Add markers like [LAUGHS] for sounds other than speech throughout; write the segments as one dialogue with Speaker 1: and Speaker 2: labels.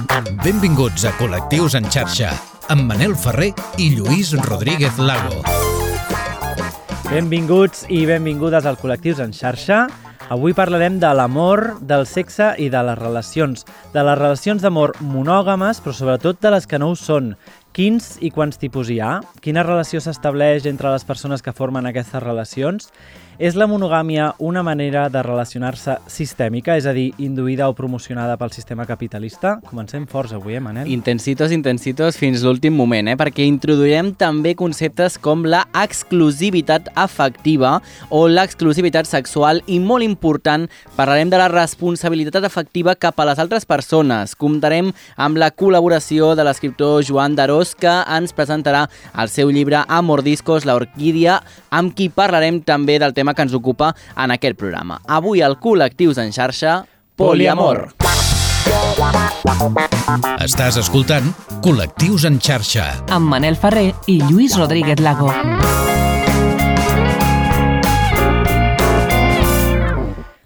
Speaker 1: Benvinguts a Col·lectius en xarxa, amb Manel Ferrer i Lluís Rodríguez Lago.
Speaker 2: Benvinguts i benvingudes al Col·lectius en xarxa. Avui parlarem de l'amor, del sexe i de les relacions. De les relacions d'amor monògames, però sobretot de les que no ho són. Quins i quants tipus hi ha? Quina relació s'estableix entre les persones que formen aquestes relacions? És la monogàmia una manera de relacionar-se sistèmica, és a dir, induïda o promocionada pel sistema capitalista? Comencem forts avui, eh, Manel?
Speaker 3: Intensitos, intensitos fins l'últim moment, eh? perquè introduirem també conceptes com la exclusivitat afectiva o l'exclusivitat sexual i, molt important, parlarem de la responsabilitat afectiva cap a les altres persones. Comptarem amb la col·laboració de l'escriptor Joan Darós, que ens presentarà el seu llibre Amordiscos, la orquídia, amb qui parlarem també del tema que ens ocupa en aquest programa. Avui al Col·lectius en xarxa, Poliamor.
Speaker 1: Estàs escoltant Col·lectius en xarxa.
Speaker 4: amb Manel Ferrer i Lluís Rodríguez Lago.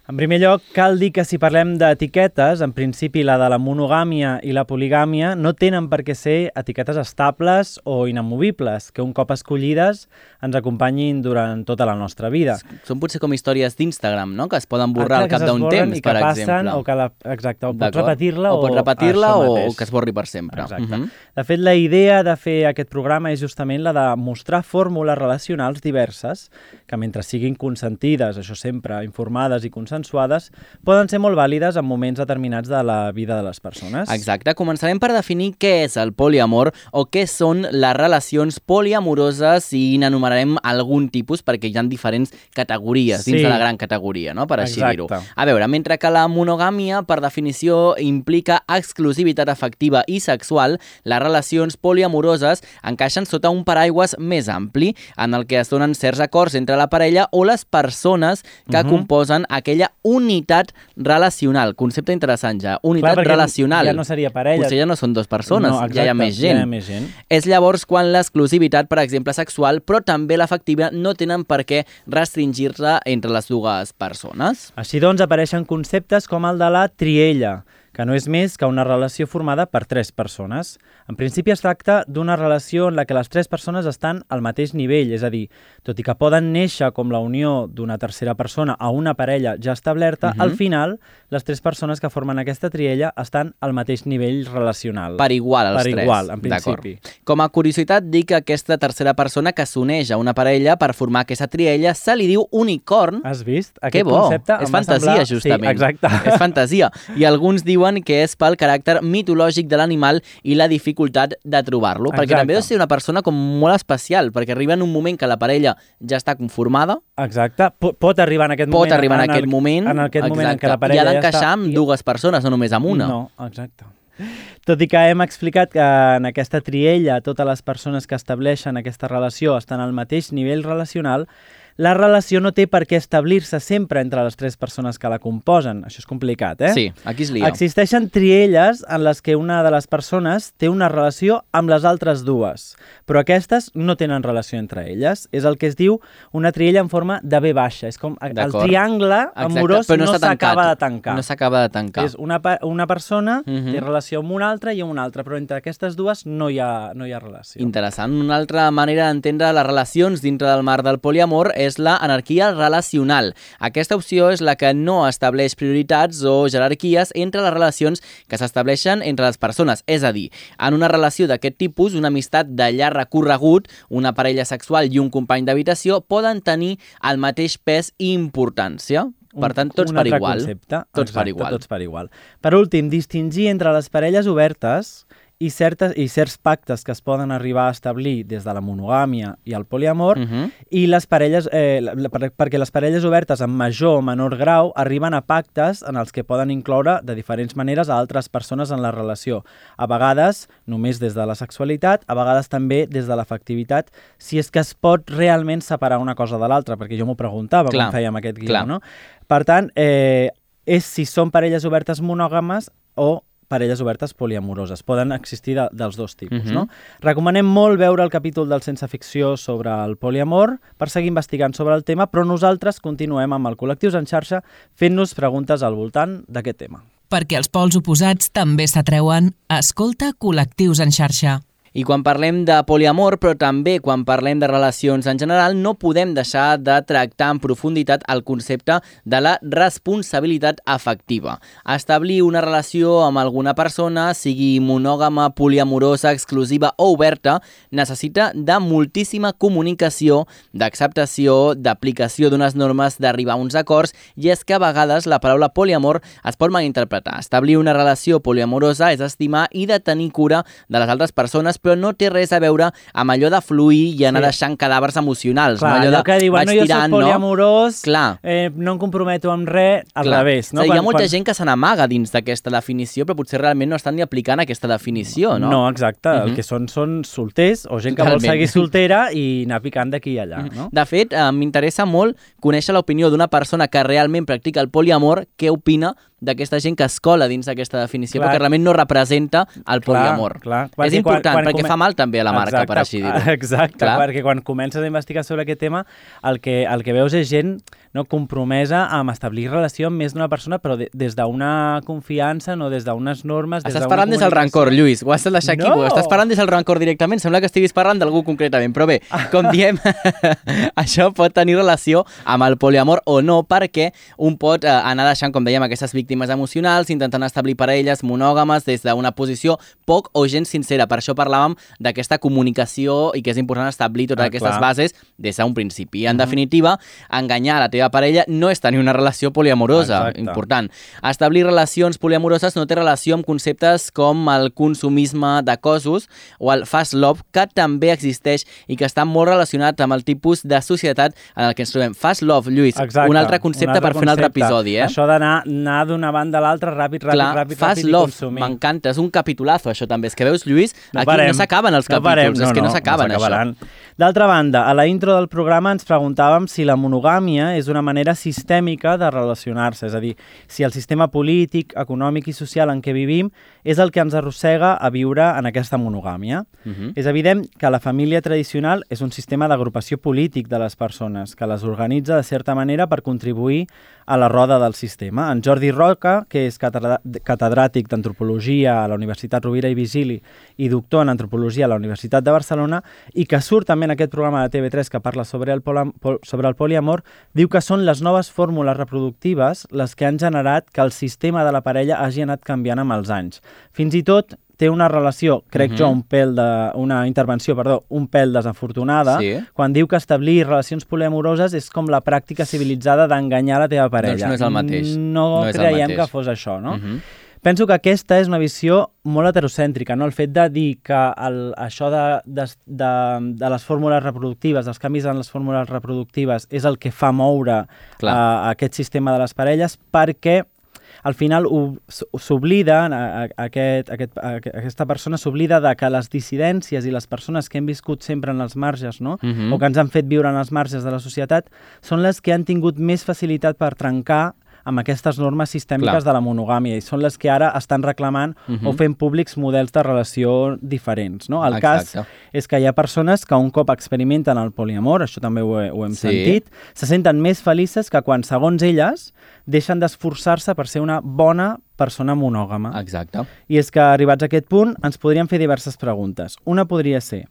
Speaker 2: En primer lloc, cal dir que si parlem d'etiquetes, en principi la de la monogàmia i la poligàmia no tenen per què ser etiquetes estables o inamovibles, que un cop escollides ens acompanyin durant tota la nostra vida.
Speaker 3: Són potser com històries d'Instagram, no? Que es poden borrar al cap d'un temps,
Speaker 2: i que
Speaker 3: per
Speaker 2: passen,
Speaker 3: exemple.
Speaker 2: O que la, exacte, o pots repetir-la
Speaker 3: o... pots repetir-la
Speaker 2: això
Speaker 3: o, o que es borri per sempre.
Speaker 2: Exacte.
Speaker 3: Mhm.
Speaker 2: De fet, la idea de fer aquest programa és justament la de mostrar fórmules relacionals diverses que mentre siguin consentides, això sempre, informades i consensuades, poden ser molt vàlides en moments determinats de la vida de les persones.
Speaker 3: Exacte. Començarem per definir què és el poliamor o què són les relacions poliamoroses i n'enumerarem algun tipus perquè hi ha diferents categories
Speaker 2: Sí.
Speaker 3: dins de la gran categoria, no? per així dir-ho. A veure, mentre que la monogàmia, per definició, implica exclusivitat afectiva i sexual, les relacions poliamoroses encaixen sota un paraigües més ampli, en el que es donen certs acords entre la parella o les persones que
Speaker 2: Mhm.
Speaker 3: composen aquella unitat relacional. Concepte interessant ja. Unitat
Speaker 2: perquè
Speaker 3: relacional.
Speaker 2: ja no seria parella.
Speaker 3: Potser ja no són dues persones,
Speaker 2: no,
Speaker 3: ja hi ha
Speaker 2: exacte,
Speaker 3: més gent.
Speaker 2: Ja hi ha més gent.
Speaker 3: És llavors quan l'exclusivitat, per exemple, sexual, però també l'afectiva, no tenen per què restringir-se entre les dues persones.
Speaker 2: Així doncs, apareixen conceptes com el de la triella, que no és més que una relació formada per tres persones. En principi es tracta d'una relació en la que les tres persones estan al mateix nivell, és a dir, tot i que poden néixer com la unió d'una tercera persona a una parella ja establerta,
Speaker 3: Mhm.
Speaker 2: al final les tres persones que formen aquesta triella estan al mateix nivell relacional.
Speaker 3: Per igual, els
Speaker 2: Per
Speaker 3: tres.
Speaker 2: igual, en principi.
Speaker 3: Com a curiositat, dic que aquesta tercera persona que s'uneix a una parella per formar aquesta triella se li diu unicorn.
Speaker 2: Has vist?
Speaker 3: Que
Speaker 2: Aquest
Speaker 3: bo,
Speaker 2: concepte
Speaker 3: és fantasia,
Speaker 2: semblar...
Speaker 3: justament.
Speaker 2: Sí, exacte.
Speaker 3: És fantasia. I alguns diuen que és pel caràcter mitològic de l'animal i la dificultat de trobar-lo. Perquè
Speaker 2: Exacte.
Speaker 3: també deu ser una persona com molt especial, perquè arriba en un moment que la parella ja està conformada,
Speaker 2: Exacte. Pot, pot arribar en aquest
Speaker 3: pot
Speaker 2: moment...
Speaker 3: arribar en,
Speaker 2: el-
Speaker 3: aquest moment,
Speaker 2: En aquest moment en què la
Speaker 3: exacte,
Speaker 2: parella
Speaker 3: i ha
Speaker 2: ja
Speaker 3: d'encaixar
Speaker 2: està...
Speaker 3: amb dues persones, no només amb una.
Speaker 2: No, exacte. Tot i que hem explicat que en aquesta triella totes les persones que estableixen aquesta relació estan al mateix nivell relacional, la relació no té per què establir-se sempre entre les tres persones que la composen. Això és complicat, eh?
Speaker 3: Sí, aquí es lia.
Speaker 2: Existeixen trielles en les que una de les persones té una relació amb les altres dues, però aquestes no tenen relació entre elles. És el que es diu una triella en forma de B baixa. És com el triangle amorós
Speaker 3: però no
Speaker 2: no s'acaba de tancar.
Speaker 3: No s'acaba de tancar.
Speaker 2: És una, una persona
Speaker 3: Mhm.
Speaker 2: té relació amb una altra i amb una altra, però entre aquestes dues no hi ha, no hi ha relació.
Speaker 3: Interessant. Una altra manera d'entendre les relacions dintre del mar del poliamor és la anarquia relacional. Aquesta opció és la que no estableix prioritats o jerarquies entre les relacions que s'estableixen entre les persones. És a dir, en una relació d'aquest tipus, una amistat de llarg recorregut, una parella sexual i un company d'habitació poden tenir el mateix pes i importància. Per tant, tots
Speaker 2: un
Speaker 3: per igual.
Speaker 2: Concepte.
Speaker 3: Tots per
Speaker 2: Exacte,
Speaker 3: igual.
Speaker 2: Tots per igual. Per últim, distingir entre les parelles obertes i, certes, i certs pactes que es poden arribar a establir des de la monogàmia i el poliamor
Speaker 3: Mhm.
Speaker 2: i les parelles, eh, la- la- per- perquè les parelles obertes en major o menor grau arriben a pactes en els que poden incloure de diferents maneres a altres persones en la relació. A vegades només des de la sexualitat, a vegades també des de l'afectivitat, si és que es pot realment separar una cosa de l'altra, perquè jo m'ho preguntava
Speaker 3: Clar,
Speaker 2: quan fèiem aquest guió,
Speaker 3: clar.
Speaker 2: no? Per tant, eh, és si són parelles obertes monògames o parelles obertes poliamoroses. Poden existir de, dels dos tipus,
Speaker 3: Mhm.
Speaker 2: no? Recomanem molt veure el capítol del Sense Ficció sobre el poliamor per seguir investigant sobre el tema, però nosaltres continuem amb el Col·lectius en xarxa fent-nos preguntes al voltant d'aquest tema.
Speaker 4: Perquè els pols oposats també s'atreuen. Escolta Col·lectius en xarxa.
Speaker 3: I quan parlem de poliamor, però també quan parlem de relacions en general, no podem deixar de tractar en profunditat el concepte de la responsabilitat afectiva. Establir una relació amb alguna persona, sigui monògama, poliamorosa, exclusiva o oberta, necessita de moltíssima comunicació, d'acceptació, d'aplicació d'unes normes, d'arribar a uns acords, i és que a vegades la paraula poliamor es pot malinterpretar. Establir una relació poliamorosa és estimar i de tenir cura de les altres persones, però no té res a veure amb allò de fluir i anar
Speaker 2: Sí.
Speaker 3: deixant cadàvers emocionals.
Speaker 2: Clar,
Speaker 3: no?
Speaker 2: allò que diuen, no, jo soc
Speaker 3: no?
Speaker 2: poliamorós,
Speaker 3: Clar.
Speaker 2: eh, no em comprometo amb res, al
Speaker 3: Clar.
Speaker 2: revés. No?
Speaker 3: A dir, hi ha molta gent que se n'amaga dins d'aquesta definició, però potser realment no estan ni aplicant aquesta definició, no?
Speaker 2: No, exacte. El
Speaker 3: Mhm.
Speaker 2: que són són solters o gent que
Speaker 3: Totalment.
Speaker 2: vol seguir soltera i anar picant d'aquí i allà, no?
Speaker 3: De fet, eh, m'interessa molt conèixer l'opinió d'una persona que realment practica el poliamor, què opina d'aquesta gent que es cola dins d'aquesta definició,
Speaker 2: Clar.
Speaker 3: perquè realment no representa el poliamor.
Speaker 2: clar.
Speaker 3: És
Speaker 2: Perquè quan-
Speaker 3: important,
Speaker 2: quan
Speaker 3: perquè
Speaker 2: come-
Speaker 3: fa mal també a la marca,
Speaker 2: Exacte,
Speaker 3: per així dir-ho. [LAUGHS]
Speaker 2: Exacte,
Speaker 3: Clar.
Speaker 2: perquè quan comences a investigar sobre aquest tema, el que, el que veus és gent no, compromesa amb establir relació amb més d'una persona, però de, des d'una confiança, no des d'unes normes... des
Speaker 3: Estàs parlant des del rancor, Lluís. Ho has de deixar aquí.
Speaker 2: No!
Speaker 3: Estàs parlant des del rancor directament. Sembla que estiguis parlant d'algú concretament. Però bé, com diem, [LAUGHS] això pot tenir relació amb el poliamor o no, perquè un pot eh, anar deixant, com dèiem, aquestes víctimes emocionals, intentant establir parelles monògames des d'una posició poc o gens sincera. Per això parlàvem d'aquesta comunicació i que és important establir totes
Speaker 2: Ah,
Speaker 3: aquestes
Speaker 2: clar.
Speaker 3: bases des d'un principi. En definitiva, enganyar la teva parella no és tenir una relació poliamorosa.
Speaker 2: Exacte.
Speaker 3: Important. Establir relacions poliamoroses no té relació amb conceptes com el consumisme de cossos o el fast love, que també existeix i que està molt relacionat amb el tipus de societat en el que ens trobem. Fast love, Lluís,
Speaker 2: Exacte,
Speaker 3: un altre concepte per fer un altre
Speaker 2: concepte.
Speaker 3: episodi, eh?
Speaker 2: Això d'anar anar d'una banda a l'altra ràpid, ràpid,
Speaker 3: Clar,
Speaker 2: ràpid,
Speaker 3: fast
Speaker 2: ràpid i
Speaker 3: love,
Speaker 2: consumir.
Speaker 3: m'encanta, és un capitulazo això també. És que veus, Lluís,
Speaker 2: No
Speaker 3: aquí
Speaker 2: parem.
Speaker 3: no s'acaben els
Speaker 2: No
Speaker 3: capítols,
Speaker 2: parem,
Speaker 3: és que no s'acaben això.
Speaker 2: s'acabaran. D'altra banda, a la intro del programa ens preguntàvem si la monogàmia és una manera sistèmica de relacionar-se, és a dir, si el sistema polític, econòmic i social en què vivim és el que ens arrossega a viure en aquesta monogàmia.
Speaker 3: Mhm.
Speaker 2: És evident que la família tradicional és un sistema d'agrupació polític de les persones, que les organitza de certa manera per contribuir a la roda del sistema. En Jordi Roca, que és catedràtic d'Antropologia a la Universitat Rovira i Vigili i doctor en Antropologia a la Universitat de Barcelona, i que surt també en aquest programa de TV3 que parla sobre el, pol, sobre el poliamor, diu que són les noves fórmules reproductives les que han generat que el sistema de la parella hagi anat canviant amb els anys. Fins i tot té una relació, crec
Speaker 3: Mhm.
Speaker 2: jo, un pèl de, una intervenció, perdó, un pèl desafortunada,
Speaker 3: Sí.
Speaker 2: quan diu que establir relacions poliamoroses és com la pràctica civilitzada d'enganyar la teva parella.
Speaker 3: Doncs no és el mateix.
Speaker 2: No,
Speaker 3: No
Speaker 2: creiem
Speaker 3: mateix.
Speaker 2: que fos això, no?
Speaker 3: Mhm.
Speaker 2: Penso que aquesta és una visió molt heterocèntrica, no? el fet de dir que el, això de, de, de, de les fórmules reproductives, dels canvis en les fórmules reproductives, és el que fa moure
Speaker 3: Clar.
Speaker 2: uh, aquest sistema de les parelles, perquè al final s'oblida, aquest, aquest, aquesta persona s'oblida de que les dissidències i les persones que hem viscut sempre en els marges, no?
Speaker 3: Mhm.
Speaker 2: o que ens han fet viure en els marges de la societat, són les que han tingut més facilitat per trencar amb aquestes normes sistèmiques
Speaker 3: Clar.
Speaker 2: de la monogàmia i són les que ara estan reclamant
Speaker 3: Mhm.
Speaker 2: o fent públics models de relació diferents. No? El cas
Speaker 3: Exacte.
Speaker 2: és que hi ha persones que un cop experimenten el poliamor, això també ho, he, ho hem
Speaker 3: Sí.
Speaker 2: sentit, se senten més felices que quan, segons elles, deixen d'esforçar-se per ser una bona persona monògama.
Speaker 3: Exacte.
Speaker 2: I és que, arribats a aquest punt, ens podríem fer diverses preguntes. Una podria ser,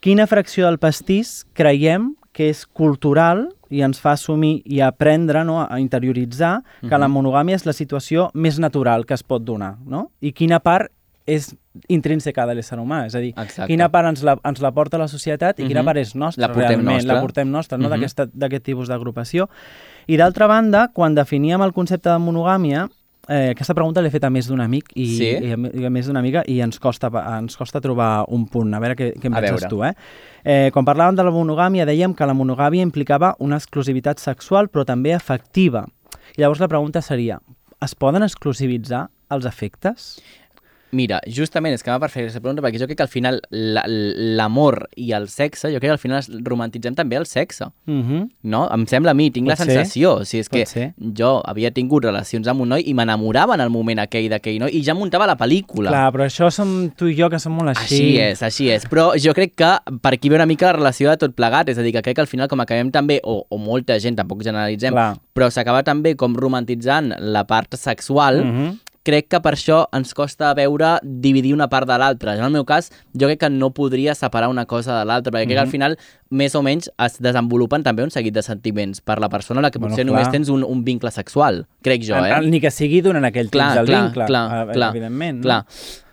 Speaker 2: quina fracció del pastís creiem que és cultural i ens fa assumir i aprendre, no, a interioritzar que la monogàmia és la situació més natural que es pot donar, no? I quina part és intrínseca de l'ésser humà, és a dir,
Speaker 3: Exacte.
Speaker 2: quina part ens la, ens la porta la societat i quina
Speaker 3: Mhm.
Speaker 2: part és nostra
Speaker 3: La portem
Speaker 2: realment,
Speaker 3: nostra.
Speaker 2: la portem nostra, no?
Speaker 3: Mhm.
Speaker 2: d'aquesta- d'aquest tipus d'agrupació. I d'altra banda, quan definíem el concepte de monogàmia, eh, aquesta pregunta l'he fet a més d'un amic i,
Speaker 3: Sí?
Speaker 2: i, a, i a més d'una amiga i ens costa, ens costa trobar un punt. A veure què, què em
Speaker 3: A
Speaker 2: penses
Speaker 3: veure.
Speaker 2: tu, eh? eh? Quan parlàvem de la monogàmia, dèiem que la monogàmia implicava una exclusivitat sexual, però també afectiva. I llavors la pregunta seria, es poden exclusivitzar els afectes?
Speaker 3: Mira, justament és que m'ha per fer aquesta pregunta perquè jo crec que al final la- l'amor i el sexe, jo crec que al final romantitzem també el sexe,
Speaker 2: Uh -huh.
Speaker 3: no? Em sembla a mi, tinc la
Speaker 2: Pot ser.
Speaker 3: sensació. O sigui, és
Speaker 2: Pot
Speaker 3: que
Speaker 2: ser.
Speaker 3: jo havia tingut relacions amb un noi i m'enamorava en el moment aquell d'aquell noi i ja muntava la pel·lícula.
Speaker 2: Clar, però això som tu i jo, que som molt així.
Speaker 3: Així és, així és. Però jo crec que per aquí ve una mica la relació de tot plegat. És a dir, que crec que al final com acabem també, o, o molta gent, tampoc generalitzem,
Speaker 2: Clar.
Speaker 3: però s'acaba també com romantitzant la part sexual,
Speaker 2: Mhm.
Speaker 3: Crec que per això ens costa veure dividir una part de l'altra. En el meu cas, jo crec que no podria separar una cosa de l'altra, perquè crec que al
Speaker 2: Mhm.
Speaker 3: final, més o menys, es desenvolupen també un seguit de sentiments per la persona a la que
Speaker 2: Bueno,
Speaker 3: potser
Speaker 2: clar.
Speaker 3: només tens un, un vincle sexual, crec jo, eh?
Speaker 2: Ni que sigui durant aquell
Speaker 3: clar,
Speaker 2: temps del
Speaker 3: clar,
Speaker 2: vincle,
Speaker 3: clar,
Speaker 2: eh,
Speaker 3: clar,
Speaker 2: evidentment.
Speaker 3: clar.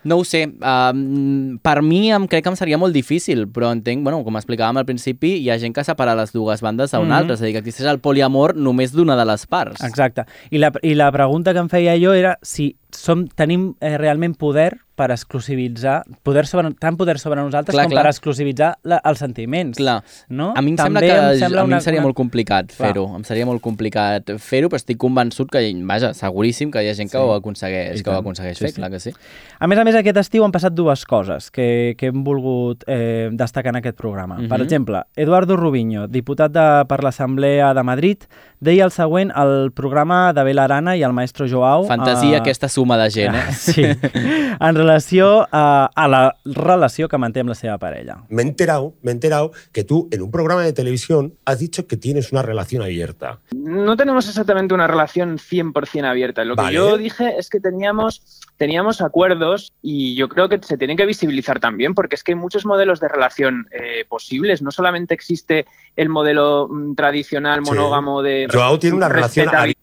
Speaker 3: No ho sé, um, per mi em crec que em seria molt difícil, però entenc, bueno, com explicàvem al principi, hi ha gent que separa les dues bandes a una
Speaker 2: Mhm.
Speaker 3: altra, és a dir, que existeix el poliamor només d'una de les parts.
Speaker 2: Exacte. I la, I la pregunta que em feia jo era si som, tenim eh, realment poder per exclusivitzar, poder sobre, tant poder sobre nosaltres
Speaker 3: Clar,
Speaker 2: com
Speaker 3: clar.
Speaker 2: per exclusivitzar la, els sentiments.
Speaker 3: Clar.
Speaker 2: No?
Speaker 3: A mi em
Speaker 2: També
Speaker 3: sembla que
Speaker 2: em sembla
Speaker 3: a mi
Speaker 2: una,
Speaker 3: em seria
Speaker 2: una...
Speaker 3: molt complicat fer-ho. Em seria molt complicat fer-ho, però estic convençut que, vaja, seguríssim que hi ha gent que
Speaker 2: Sí.
Speaker 3: ho aconsegueix,
Speaker 2: I
Speaker 3: que ho aconsegueix
Speaker 2: Sí,
Speaker 3: fer,
Speaker 2: sí.
Speaker 3: clar que sí.
Speaker 2: A més a més, aquest estiu han passat dues coses que, que hem volgut eh, destacar en aquest programa.
Speaker 3: Mhm.
Speaker 2: Per exemple, Eduardo Rubiño, diputat de, per l'Assemblea de Madrid, deia el següent al programa d'Abel Arana i el maestro Joao...
Speaker 3: Fantasia,
Speaker 2: eh,
Speaker 3: aquesta suma de gent, eh? [LAUGHS]
Speaker 2: Sí, en relació a, a la relació que manté amb la seva parella.
Speaker 5: me he enterado, me he enterado que tú en un programa de televisión has dicho que tienes una relación abierta.
Speaker 6: No tenemos exactamente una relación 100% abierta. Lo que
Speaker 5: Vale.
Speaker 6: yo dije es que teníamos, teníamos acuerdos y yo creo que se tienen que visibilizar también, porque es que hay muchos modelos de relación eh, posibles. No solamente existe el modelo mm, tradicional
Speaker 5: Sí.
Speaker 6: monógamo de...
Speaker 5: Joao tiene una relación abierta.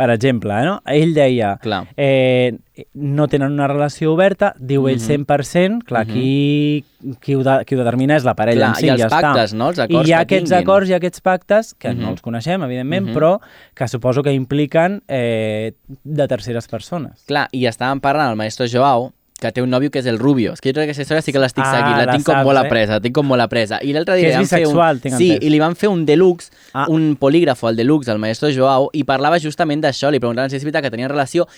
Speaker 2: Per exemple, no? ell deia
Speaker 3: Clar.
Speaker 2: eh, no tenen una relació oberta, diu ell
Speaker 3: Mhm.
Speaker 2: 100%, clar,
Speaker 3: Mhm.
Speaker 2: qui, qui, ho de, qui ho determina és la parella
Speaker 3: Clar,
Speaker 2: en si,
Speaker 3: i els
Speaker 2: ja
Speaker 3: pactes,
Speaker 2: està.
Speaker 3: no? Els
Speaker 2: I
Speaker 3: acords
Speaker 2: hi ha
Speaker 3: que
Speaker 2: aquests
Speaker 3: tinguin.
Speaker 2: acords i aquests pactes, que
Speaker 3: Mhm.
Speaker 2: no els coneixem, evidentment,
Speaker 3: Mhm.
Speaker 2: però que suposo que impliquen eh, de terceres persones.
Speaker 3: Clar, i estàvem parlant al maestro Joao, que té un nòvio que és el Rubio. És que jo crec que aquesta història sí que l'estic
Speaker 2: Ah,
Speaker 3: seguint, la,
Speaker 2: la
Speaker 3: tinc com
Speaker 2: saps,
Speaker 3: molt
Speaker 2: eh?
Speaker 3: apresa, la tinc com molt apresa. I l'altre dia
Speaker 2: Que és bisexual,
Speaker 3: un...
Speaker 2: tinc
Speaker 3: Sí,
Speaker 2: entès.
Speaker 3: i li van fer un deluxe,
Speaker 2: Ah.
Speaker 3: un polígrafo al deluxe al maestro Joao, i parlava justament d'això, li preguntaven si és veritat que tenien relació,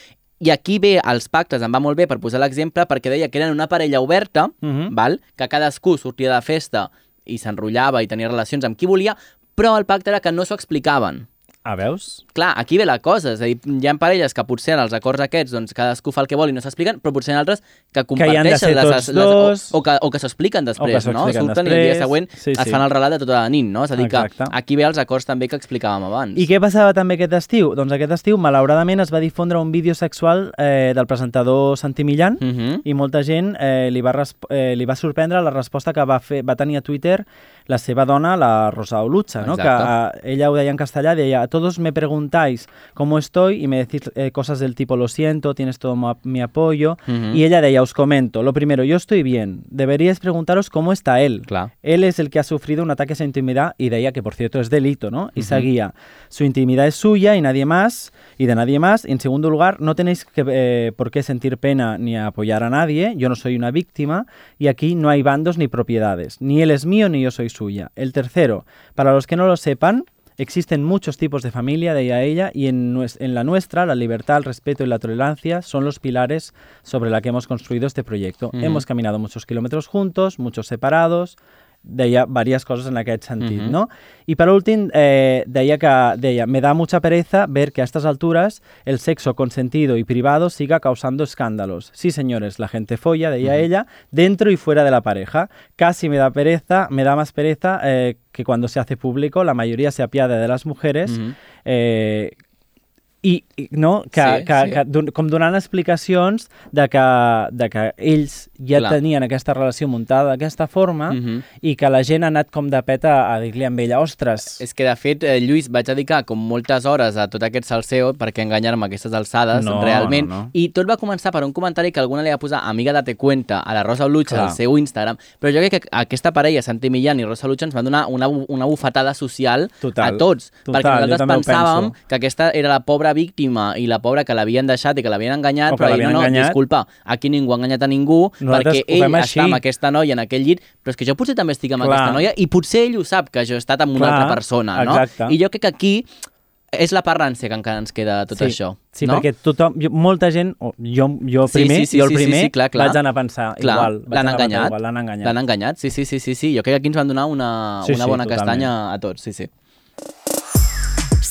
Speaker 3: i aquí ve els pactes, em va molt bé per posar l'exemple, perquè deia que eren una parella oberta,
Speaker 2: Mhm.
Speaker 3: val? que cadascú sortia de festa i s'enrotllava i tenia relacions amb qui volia, però el pacte era que no s'ho explicaven.
Speaker 2: Ah, veus?
Speaker 3: Clar, aquí ve la cosa, és a dir, hi ha parelles que potser en els acords aquests doncs, cadascú fa el que vol i no s'expliquen, però potser en altres que
Speaker 2: hi han de
Speaker 3: comparteixen
Speaker 2: ser
Speaker 3: les, les,
Speaker 2: dos.
Speaker 3: o, o, que, o que s'ho expliquen després, no? Surten i el dia
Speaker 2: després.
Speaker 3: següent
Speaker 2: Sí,
Speaker 3: es
Speaker 2: sí.
Speaker 3: fan el relat de tota la nit, no? És a dir,
Speaker 2: Exacte.
Speaker 3: que aquí ve els acords també que explicàvem abans.
Speaker 2: I què passava també aquest estiu? Doncs aquest estiu, malauradament, es va difondre un vídeo sexual eh, del presentador Santi Millán
Speaker 3: Uh -huh.
Speaker 2: i molta gent eh, li, va eh, li va sorprendre la resposta que va, fer, va tenir a Twitter la seva dona, la Rosa Olucha, no? que
Speaker 3: Exacte.
Speaker 2: eh, ella ho deia en castellà, deia todos me preguntáis cómo estoy y me decís eh, cosas del tipo lo siento, tienes todo mi apoyo y ella deia, os comento, lo primero, yo estoy bien, deberíais preguntaros cómo está él.
Speaker 3: Clar.
Speaker 2: Él es el que ha sufrido un ataque a su intimidad y deia que, por cierto, es delito, ¿no? Y
Speaker 3: Ujú.
Speaker 2: seguía, su intimidad es suya y nadie más, y de nadie más. Y en segundo lugar, no tenéis que, eh, por qué sentir pena ni apoyar a nadie, yo no soy una víctima, y aquí no hay bandos ni propiedades, ni él es mío ni yo soy suya. El tercero, para los que no lo sepan, Existen muchos tipos de familia, de ella, y en, nues- en la nuestra, la libertad, el respeto y la tolerancia son los pilares sobre la que hemos construido este proyecto. Hemos caminado muchos kilómetros juntos, muchos separados, deia diverses coses en aquest sentit,
Speaker 3: Mhm.
Speaker 2: no? I per últim, eh, deia que deia, me da mucha pereza ver que a estas alturas el sexo consentido y privado siga causando escándalos. Sí, señores, la gente folla, deia
Speaker 3: Ujú.
Speaker 2: ella, dentro y fuera de la pareja. Casi me da pereza, me da más pereza eh, que cuando se hace público, la mayoría se apiada de las mujeres, eh, i, i no? que,
Speaker 3: Sí,
Speaker 2: que,
Speaker 3: sí.
Speaker 2: que, don- com donant explicacions de que, de que ells ja
Speaker 3: Clar.
Speaker 2: tenien aquesta relació muntada d'aquesta forma
Speaker 3: Mhm.
Speaker 2: i que la gent ha anat com de peta a dir-li amb ella, ostres,
Speaker 3: És que, de fet, eh, Lluís, vaig dedicar com moltes hores a tot aquest salseo perquè enganyar-me aquestes alçades,
Speaker 2: No,
Speaker 3: realment.
Speaker 2: no, no.
Speaker 3: I tot va començar per un comentari que alguna li va posar amiga date cuenta a la Rosa Lucha
Speaker 2: Clar.
Speaker 3: al seu Instagram, però jo crec que aquesta parella, Santi Millán i Rosa Lucha, ens van donar una, una bufetada social
Speaker 2: Total.
Speaker 3: a tots.
Speaker 2: Total,
Speaker 3: perquè nosaltres pensàvem que aquesta era la pobra víctima i la pobra que l'havien deixat i que l'havien enganyat,
Speaker 2: O
Speaker 3: però no, no,
Speaker 2: enganyat.
Speaker 3: disculpa, aquí ningú ha enganyat a ningú
Speaker 2: Nosaltres
Speaker 3: perquè ell
Speaker 2: així.
Speaker 3: està amb aquesta noia en aquell llit, però és que jo potser també estic amb
Speaker 2: Clar.
Speaker 3: aquesta noia i potser ell ho sap, que jo he estat amb una
Speaker 2: Clar,
Speaker 3: altra persona, no?
Speaker 2: exacte.
Speaker 3: I jo crec que aquí és la part rància que encara ens queda tot
Speaker 2: sí,
Speaker 3: això.
Speaker 2: Sí,
Speaker 3: no?
Speaker 2: perquè tothom, jo, molta gent, jo, jo
Speaker 3: Sí,
Speaker 2: primer,
Speaker 3: sí, sí,
Speaker 2: jo el
Speaker 3: sí, sí,
Speaker 2: primer,
Speaker 3: sí, clar, clar.
Speaker 2: vaig anar a pensar
Speaker 3: Clar,
Speaker 2: igual.
Speaker 3: l'han enganyat.
Speaker 2: L'han enganyat.
Speaker 3: L'han enganyat, sí, sí, sí, sí, sí. Jo crec que aquí ens van donar una,
Speaker 2: Sí,
Speaker 3: una
Speaker 2: sí,
Speaker 3: bona
Speaker 2: totalment.
Speaker 3: castanya a tots, sí, sí.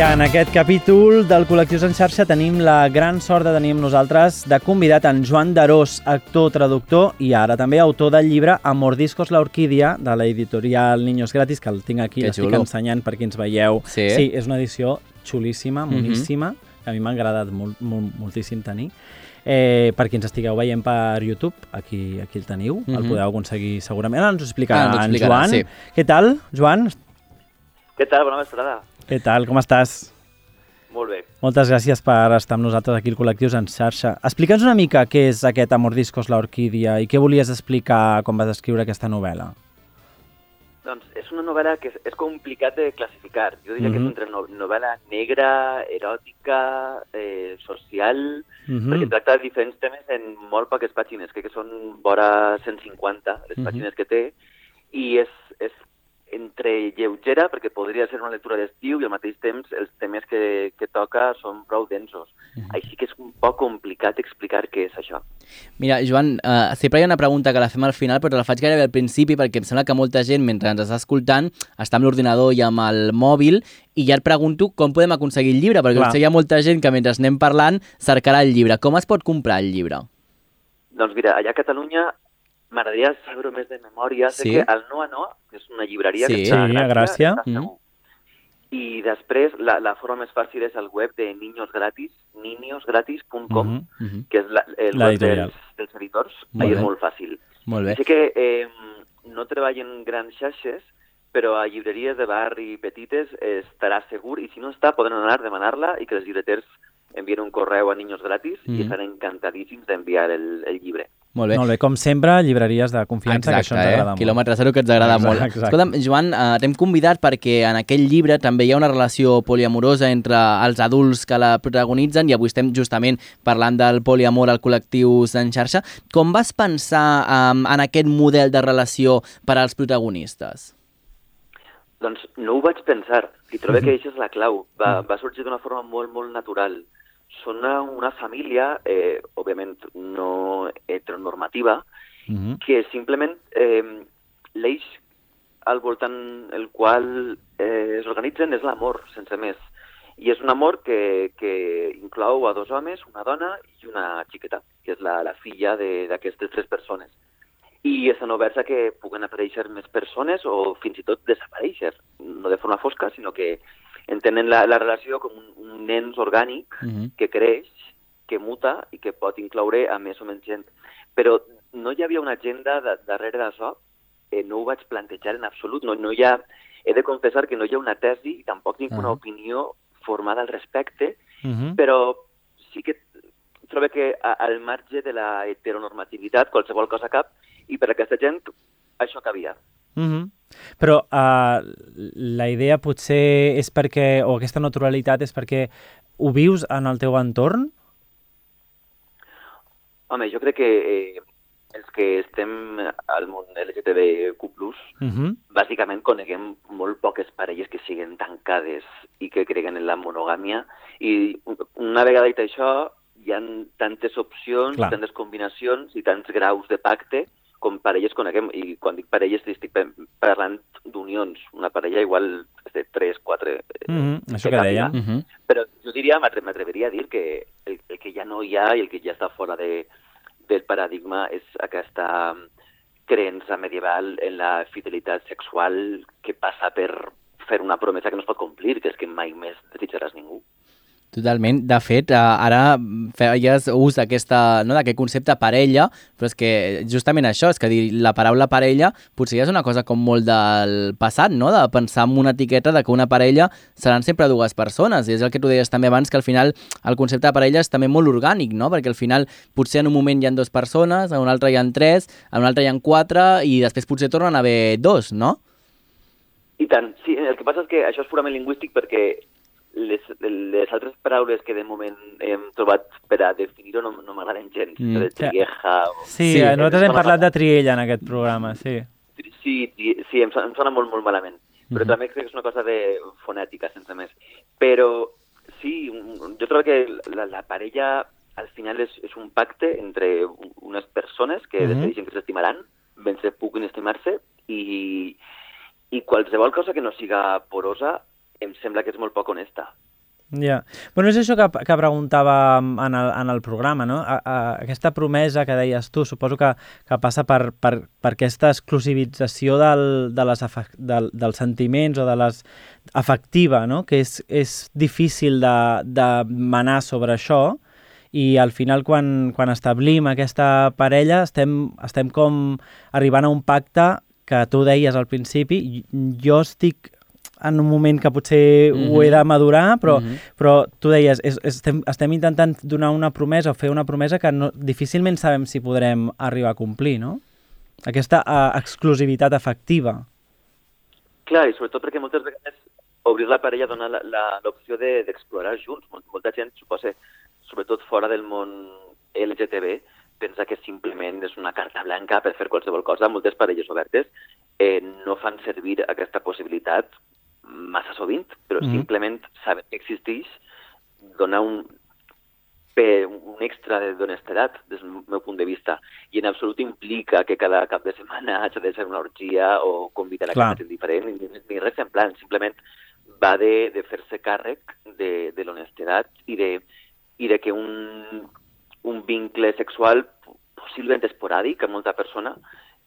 Speaker 2: I en aquest capítol del Col·lectius en xarxa tenim la gran sort de tenir amb nosaltres de convidat en Joan Darós, actor, traductor i ara també autor del llibre Amordiscos la orquídia de l'editorial Niños Gratis, que el tinc aquí, l'estic ensenyant per qui ens veieu.
Speaker 3: Sí.
Speaker 2: sí és una edició xulíssima,
Speaker 3: Mhm.
Speaker 2: moníssima, que a mi m'ha agradat molt, molt, moltíssim tenir. Eh, per qui ens estigueu veient per YouTube, aquí, aquí el teniu, el
Speaker 3: Mhm.
Speaker 2: podeu aconseguir segurament. Ara ens ho explicarà,
Speaker 3: Ara ens ho
Speaker 2: en
Speaker 3: explicarà,
Speaker 2: Joan.
Speaker 3: sí.
Speaker 2: Què tal, Joan?
Speaker 7: Què tal? Bona vesprada.
Speaker 2: Què tal, com estàs?
Speaker 7: Molt bé.
Speaker 2: Moltes gràcies per estar amb nosaltres aquí al Col·lectius en xarxa. Explica'ns una mica què és aquest Amordiscos la orquídia i què volies explicar quan vas escriure aquesta novel·la.
Speaker 7: Doncs és una novel·la que és, és complicat de classificar. Jo diria
Speaker 2: Mhm.
Speaker 7: que és entre no, novel·la negra, eròtica, eh, social,
Speaker 2: Mhm.
Speaker 7: perquè tracta de diferents temes en molt poques pàgines, crec que són vora 150 les
Speaker 2: Mhm.
Speaker 7: pàgines que té, i és, és entre lleugera, perquè podria ser una lectura d'estiu, i al mateix temps els temes que, que toca són prou densos. Així que és un poc complicat explicar què és això.
Speaker 3: Mira, Joan, uh, sempre hi ha una pregunta que la fem al final, però la faig gairebé al principi perquè em sembla que molta gent, mentre ens està escoltant, està amb l'ordinador i amb el mòbil i ja et pregunto com podem aconseguir el llibre, perquè
Speaker 2: Clar.
Speaker 3: potser hi ha molta gent que mentre anem parlant cercarà el llibre. Com es pot comprar el llibre?
Speaker 7: Doncs mira, allà a Catalunya m'agradaria saber-ho més de memòria. Sé
Speaker 3: Sí?
Speaker 7: que el Noa Noa, que és una llibreria
Speaker 3: Sí.
Speaker 7: que està
Speaker 2: Sí, a Gràcia.
Speaker 7: està segur. I després la, la forma més fàcil és el web de Niños Gratis, niñosgratis.com,
Speaker 2: Mhm.
Speaker 3: Mhm.
Speaker 7: que és la, el
Speaker 2: La
Speaker 7: web dels, dels editors.
Speaker 3: Molt
Speaker 7: Ahí és molt fàcil.
Speaker 3: Molt bé.
Speaker 7: Sé que eh, no treballen grans xarxes, però a llibreries de barri petites estarà segur, i si no està, poden anar a demanar-la i que els llibreters envien un correu a Niños Gratis
Speaker 3: Mhm.
Speaker 7: i estan encantadíssims d'enviar el, el llibre.
Speaker 3: Molt bé.
Speaker 2: Molt bé, com sempre, llibreries de confiança, que això ens agrada
Speaker 3: eh?
Speaker 2: molt.
Speaker 3: Quilòmetre zero que ens agrada
Speaker 2: Exacte,
Speaker 3: molt.
Speaker 2: exacte.
Speaker 3: Escolta'm, Joan, eh, t'hem convidat perquè en aquell llibre també hi ha una relació poliamorosa entre els adults que la protagonitzen i avui estem justament parlant del poliamor al col·lectiu en xarxa. Com vas pensar en aquest model de relació per als protagonistes?
Speaker 7: Doncs no ho vaig pensar, i trobo
Speaker 2: Mhm.
Speaker 7: que això és la clau. Va, va sorgir d'una forma molt, molt natural. Són una, una família, eh, òbviament no heteronormativa,
Speaker 2: Mhm.
Speaker 7: que simplement eh, l'eix al voltant el qual eh, es organitzen és l'amor, sense més. I és un amor que, que inclou a dos homes, una dona i una xiqueta, que és la, la filla de- d'aquestes tres persones. I estan oberts a que puguen aparèixer més persones o fins i tot desaparèixer, no de forma fosca, sinó que entenen la, la relació com un, un nens orgànic
Speaker 3: Mhm.
Speaker 7: que creix, que muta i que pot incloure a més o menys gent. Però no hi havia una agenda de, darrere d'això, eh, no ho vaig plantejar en absolut, no, no hi ha, he de confessar que no hi ha una tesi, tampoc tinc una
Speaker 3: Ah.
Speaker 7: opinió formada al respecte,
Speaker 2: Mhm.
Speaker 7: però sí que trobo que a- al marge de la heteronormativitat qualsevol cosa cap, i per aquesta gent això cabia.
Speaker 2: Mhm. Però uh, la idea potser és perquè, o aquesta naturalitat és perquè ho vius en el teu entorn?
Speaker 7: Home, jo crec que eh, els que estem al món LGTBQ+,
Speaker 2: Mhm.
Speaker 7: bàsicament coneguem molt poques parelles que siguin tancades i que creguen en la monogàmia i una vegada dit això hi ha tantes opcions,
Speaker 2: Clar.
Speaker 7: tantes combinacions i tants graus de pacte com parelles coneguem i quan dic parelles estic parlant d'unions, una parella igual de 3, 4...
Speaker 2: Mhm, això que dèiem.
Speaker 3: Mhm.
Speaker 7: Però jo diria, m'atre- m'atreveria a dir que el, el que ja no hi ha i el que ja està fora de, del paradigma és aquesta creença medieval en la fidelitat sexual que passa per fer una promesa que no es pot complir, que és que mai més desitjaràs ningú.
Speaker 3: Totalment. De fet, eh, ara feies ús d'aquesta, no, d'aquest concepte parella, però és que justament això, és que dir la paraula parella potser ja és una cosa com molt del passat, no? de pensar en una etiqueta de que una parella seran sempre dues persones, i és el que tu deies també abans, que al final el concepte de parella és també molt orgànic, no? perquè al final potser en un moment hi ha dues persones, en un altre hi ha tres, en un altre hi ha quatre, i després potser tornen a haver dos, no?
Speaker 7: I tant, sí, el que passa és que això és purament lingüístic perquè les, les altres paraules que de moment hem trobat per a definir-ho no, no m'agraden gens,
Speaker 3: Mm.
Speaker 7: mm. de trieja... O...
Speaker 2: Sí,
Speaker 3: Sí,
Speaker 2: sí nosaltres hem parlat
Speaker 7: fatal.
Speaker 2: de Triella en aquest programa, sí.
Speaker 7: Sí, sí, sí em, sona, em sona molt, molt malament. Però
Speaker 3: Mhm.
Speaker 7: també crec que és una cosa de fonètica, sense més. Però sí, jo trobo que la, la parella al final és, és un pacte entre unes persones que
Speaker 2: Mhm.
Speaker 7: decideixen que s'estimaran, mentre puguin estimar-se, i, i qualsevol cosa que no siga porosa em sembla que és molt poc honesta.
Speaker 2: Ja. Bueno, és això que, que preguntava en el, en el programa, no? A, a, aquesta promesa que deies tu, suposo que, que passa per, per, per aquesta exclusivització del, de les del, dels sentiments o de les afectiva, no? Que és, és difícil de, de manar sobre això i al final quan, quan establim aquesta parella estem, estem com arribant a un pacte que tu deies al principi, jo estic en un moment que potser mm -hmm. ho he de madurar, però, mm -hmm. però tu deies, és, estem, estem intentant donar una promesa o fer una promesa que no, difícilment sabem si podrem arribar a complir, no? Aquesta uh, exclusivitat afectiva.
Speaker 7: Clar, i sobretot perquè moltes vegades obrir la parella dona l'opció d'explorar de, junts. Molta gent, suposa, sobretot fora del món LGTB, pensa que simplement és una carta blanca per fer qualsevol cosa. Moltes parelles obertes eh, no fan servir aquesta possibilitat massa sovint, però mm -hmm. simplement saber que existeix dona un, un extra d'honestedat des del meu punt de vista i en absolut implica que cada cap de setmana [LAUGHS] hagi de ser una orgia o convidar a Clar. gent diferent ni, ni res semblant, simplement va de, de fer-se càrrec de, de l'honestedat i de, i de que un, un vincle sexual possiblement esporàdic a molta persona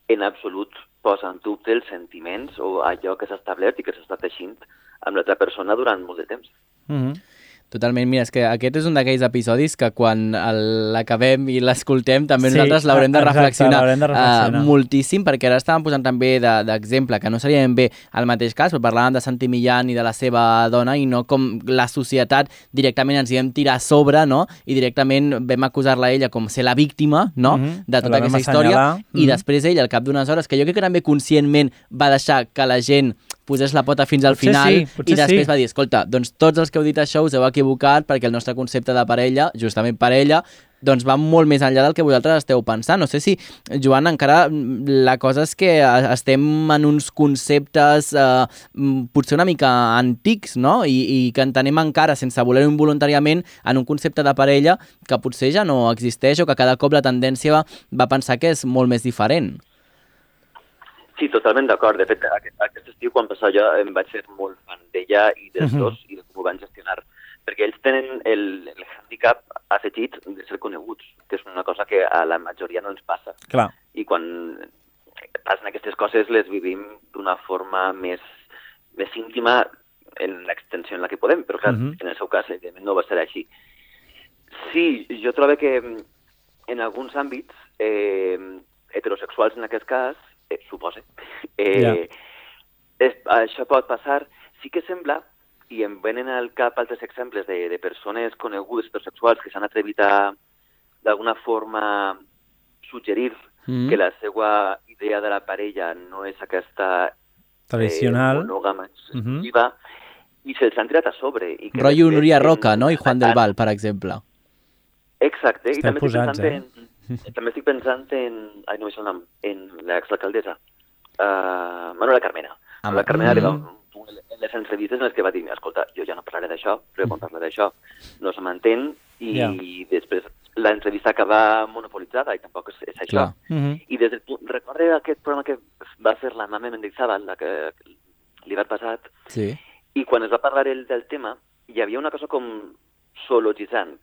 Speaker 7: en absolut posa en dubte els sentiments o allò que s'ha establert i que s'ha estat teixint amb l'altra persona durant molt de temps.
Speaker 3: Mm -hmm. Totalment, mira, és que aquest és un d'aquells episodis que quan l'acabem i l'escoltem també sí, nosaltres l'haurem de, [LAUGHS] reflexionar,
Speaker 2: de reflexionar.
Speaker 3: Uh, moltíssim, perquè ara estàvem posant també d'exemple, de, que no seria ben bé el mateix cas, però parlàvem de Santi Millán i de la seva dona i no com la societat directament ens hi vam tirar a sobre, no? I directament vam acusar-la ella com ser la víctima, no? Mm -hmm. De tota aquesta història. Mm -hmm. I després ell, al cap d'unes hores, que jo crec que també conscientment va deixar que la gent posés la pota fins al potser final sí, i després sí. va dir, escolta, doncs tots els que heu dit això us heu equivocat perquè el nostre concepte de parella, justament parella, doncs va molt més enllà del que vosaltres esteu pensant. No sé si, Joan, encara la cosa és que estem en uns conceptes eh, potser una mica antics, no? I, i que entenem encara, sense voler-ho involuntàriament, en un concepte de parella que potser ja no existeix o que cada cop la tendència va, va pensar que és molt més diferent.
Speaker 7: Sí, totalment d'acord. De fet, aquest, aquest estiu, quan passava jo, em vaig fer molt fan d'ella i dels uh -huh. dos i de com ho van gestionar. Perquè ells tenen el, el handicap afegit de ser coneguts, que és una cosa que a la majoria no ens passa.
Speaker 2: Clar.
Speaker 7: I quan passen aquestes coses les vivim d'una forma més, més íntima en l'extensió en la que podem, però clar, uh -huh. en el seu cas, evidentment, no va ser així. Sí, jo trobo que en alguns àmbits eh, heterosexuals, en aquest cas, eh, suposa. Eh, yeah. es, això pot passar. Sí que sembla, i em venen al cap altres exemples de, de persones conegudes heterosexuals que s'han atrevit a, d'alguna forma, suggerir mm. que la seva idea de la parella no és aquesta
Speaker 2: tradicional
Speaker 7: eh, monògama mm -hmm. i se'ls han tirat a sobre. I que
Speaker 3: Rotllo Núria Roca, no? I Juan del Val, per exemple.
Speaker 7: Exacte,
Speaker 2: Estem i també posats,
Speaker 7: eh? en, [LAUGHS] també estic pensant en... Ai, no el nom. En l'exalcaldessa. Uh, Manuela Carmena. Ah, la Carmena mm -hmm. en les entrevistes en les que va dir, escolta, jo ja no parlaré d'això, però quan parlaré d'això no se m'entén i yeah. després l'entrevista acaba monopolitzada i tampoc és, és això. Mm -hmm. I des del punt... Aquest programa que va fer la Mame Mendizábal, la que l'hivern passat,
Speaker 3: sí.
Speaker 7: i quan es va parlar el del tema, hi havia una cosa com zoologitzant,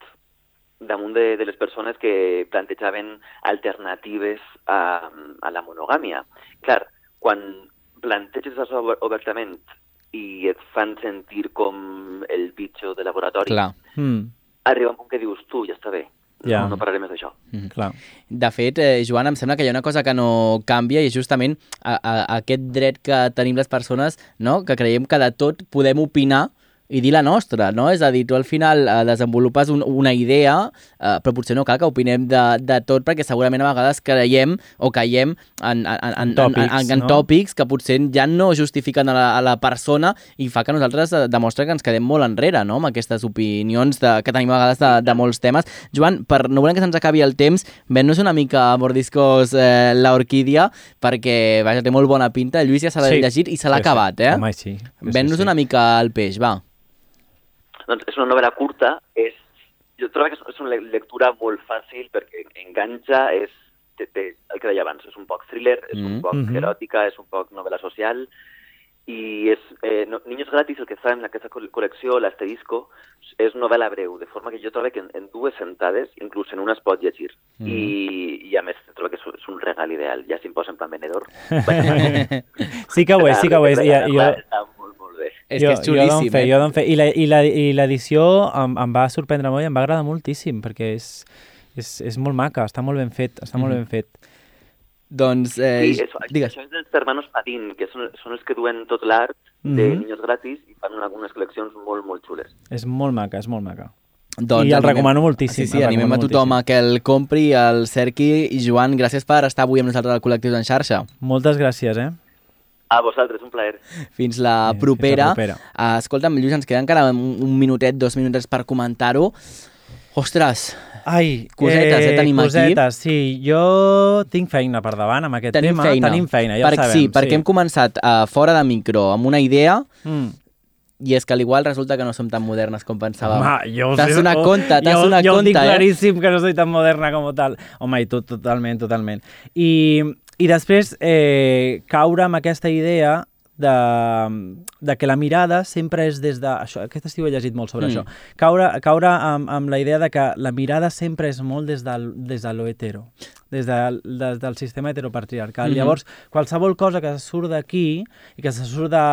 Speaker 7: damunt de, de les persones que plantejaven alternatives a, a la monogàmia. Clar, quan planteges això obertament i et fan sentir com el bitxo de laboratori,
Speaker 3: Clar. Mm.
Speaker 7: arriba un punt que dius, tu, ja està bé, ja. no, no parlaré més d'això.
Speaker 3: Mm, clar. De fet, eh, Joan, em sembla que hi ha una cosa que no canvia i és justament a, a, a aquest dret que tenim les persones, no? que creiem que de tot podem opinar i dir la nostra, no? És a dir, tu al final eh, desenvolupes un, una idea, eh, però potser no cal que opinem de, de tot, perquè segurament a vegades creiem o caiem en, en, en, tòpics, en, en, en no? tòpics que potser ja no justifiquen a la, a la persona i fa que nosaltres eh, demostra que ens quedem molt enrere, no?, amb aquestes opinions de, que tenim a vegades de, de molts temes. Joan, per no volem que se'ns acabi el temps, ven-nos una mica a mordiscos eh, l'orquídia, perquè, vaja, té molt bona pinta. Lluís ja s'ha sí. llegit i se l'ha sí, acabat,
Speaker 2: sí.
Speaker 3: eh?
Speaker 2: Home, sí.
Speaker 3: Ven-nos sí, sí. una mica al peix, va.
Speaker 7: Doncs és una novel·la curta, és, jo trobo que és una lectura molt fàcil perquè enganxa, és té, té, el que deia abans, és un poc thriller, és un mm -hmm. poc eròtica, és un poc novel·la social, i és, eh, no, Niños Gratis el que fa en aquesta col- col·lecció, l'asterisco, és novel·la breu, de forma que jo trobo que en, en dues sentades, inclús en una es pot llegir.
Speaker 2: Mm.
Speaker 7: I, I a més, trobo que és, és un regal ideal. Ja si em posa en plan venedor. [LAUGHS]
Speaker 2: Sí que ho és, sí que ho és. I, jo,
Speaker 7: Bé.
Speaker 3: És
Speaker 2: jo,
Speaker 3: que és
Speaker 2: jo d'on
Speaker 3: xulíssim,
Speaker 2: fer,
Speaker 3: eh?
Speaker 2: jo d'on fer. I la- I la- i l'edició em, em va sorprendre molt i em va agradar moltíssim, perquè és, és, és molt maca, està molt ben fet, està molt
Speaker 3: Mhm.
Speaker 2: ben fet.
Speaker 3: Doncs, eh,
Speaker 7: Sí, això,
Speaker 3: digues.
Speaker 7: això és dels hermanos Padín, que són, són els que duen tot l'art de
Speaker 2: Mhm.
Speaker 7: Niños Gratis i fan algunes col·leccions molt, molt xules.
Speaker 2: És molt maca, és molt maca.
Speaker 3: Doncs
Speaker 2: I el
Speaker 3: animem-
Speaker 2: recomano moltíssim,
Speaker 3: Sí, sí, animem a tothom a que el compri, el cerqui. I Joan, gràcies per estar avui amb nosaltres al Col·lectius en xarxa.
Speaker 2: Moltes gràcies, eh?
Speaker 7: A vosaltres, un plaer.
Speaker 3: Fins la
Speaker 2: Bé, fins
Speaker 3: propera.
Speaker 2: la propera.
Speaker 3: Uh, escolta'm, Lluís, ens queden encara un, un minutet, dos minutets per comentar-ho. Ostres,
Speaker 2: Ai,
Speaker 3: Cosetes, eh, tenim aquí.
Speaker 2: cosetes, sí. Jo tinc feina per davant amb aquest
Speaker 3: tenim
Speaker 2: tema.
Speaker 3: feina.
Speaker 2: Tenim feina, ja
Speaker 3: per,
Speaker 2: ho sabem.
Speaker 3: Sí, perquè hem començat uh, fora de micro amb una idea
Speaker 2: Mm.
Speaker 3: i és que al igual resulta que no som tan modernes com pensàvem.
Speaker 2: Home, jo
Speaker 3: T'has donat
Speaker 2: oh,
Speaker 3: compte, t'has
Speaker 2: jo,
Speaker 3: donat
Speaker 2: jo
Speaker 3: compte,
Speaker 2: tinc
Speaker 3: eh?
Speaker 2: claríssim que no soy tan moderna com tal. Home, i tu, totalment, totalment. I, i després eh, caure amb aquesta idea de, de que la mirada sempre és des de... Això, aquest estiu he llegit molt sobre
Speaker 3: Mm.
Speaker 2: això. Caure, caure amb, amb la idea de que la mirada sempre és molt des, del, des de lo hetero, des, de, des del sistema heteropatriarcal.
Speaker 3: Mhm.
Speaker 2: Llavors, qualsevol cosa que surt d'aquí i que se surt de,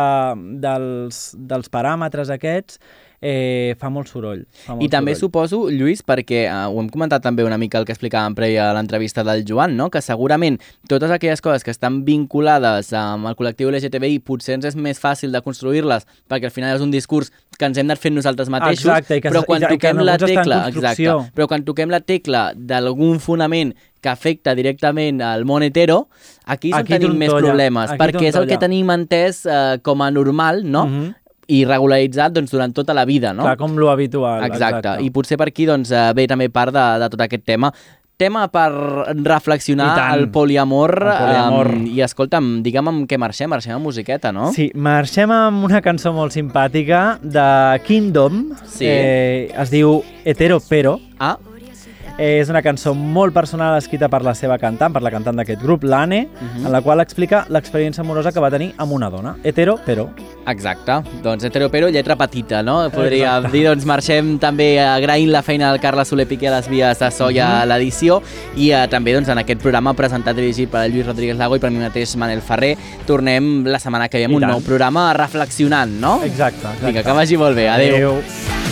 Speaker 2: dels, dels paràmetres aquests eh, fa molt soroll. Fa molt
Speaker 3: I també
Speaker 2: soroll.
Speaker 3: suposo, Lluís, perquè uh, ho hem comentat també una mica el que explicàvem previ a l'entrevista del Joan, no? que segurament totes aquelles coses que estan vinculades amb el col·lectiu LGTBI potser ens és més fàcil de construir-les perquè al final és un discurs que ens hem anat fent nosaltres mateixos,
Speaker 2: Exacte, que-
Speaker 3: però quan
Speaker 2: i que- i
Speaker 3: toquem la tecla, exacte, però quan toquem la tecla d'algun fonament que afecta directament al món hetero, aquí és on
Speaker 2: Aquí
Speaker 3: tenim més problemes,
Speaker 2: aquí
Speaker 3: perquè és el que tenim entès eh, com a normal, no?
Speaker 2: Mhm.
Speaker 3: I regularitzat doncs, durant tota la vida, no?
Speaker 2: Clar, com lo habitual.
Speaker 3: Exacte.
Speaker 2: exacte.
Speaker 3: I potser per aquí doncs, eh, ve també part de, de tot aquest tema. Tema per reflexionar el poliamor,
Speaker 2: El poliamor.
Speaker 3: em, i escolta'm, digue'm amb què marxem, marxem amb musiqueta, no?
Speaker 2: Sí, marxem amb una cançó molt simpàtica de Kingdom.
Speaker 3: Sí.
Speaker 2: Eh, es diu Hetero Pero.
Speaker 3: Ah,
Speaker 2: és una cançó molt personal escrita per la seva cantant, per la cantant d'aquest grup, l'Anne,
Speaker 3: Mhm.
Speaker 2: en la qual explica l'experiència amorosa que va tenir amb una dona. Hetero Pero.
Speaker 3: exacte. Doncs hetero pero, lletra petita, no? Podria
Speaker 2: Exacte.
Speaker 3: dir, doncs marxem també agraint la feina del Carles Soler Piqué a les vies de so i
Speaker 2: Mhm.
Speaker 3: a l'edició i eh, també doncs, en aquest programa presentat i dirigit per Lluís Rodríguez Lago i per mi mateix Manel Ferrer. Tornem la setmana que ve amb
Speaker 2: I
Speaker 3: un
Speaker 2: tant.
Speaker 3: nou programa reflexionant, no?
Speaker 2: Exacte. exacte.
Speaker 3: Vinga, que vagi molt bé. Adéu.
Speaker 2: Adéu.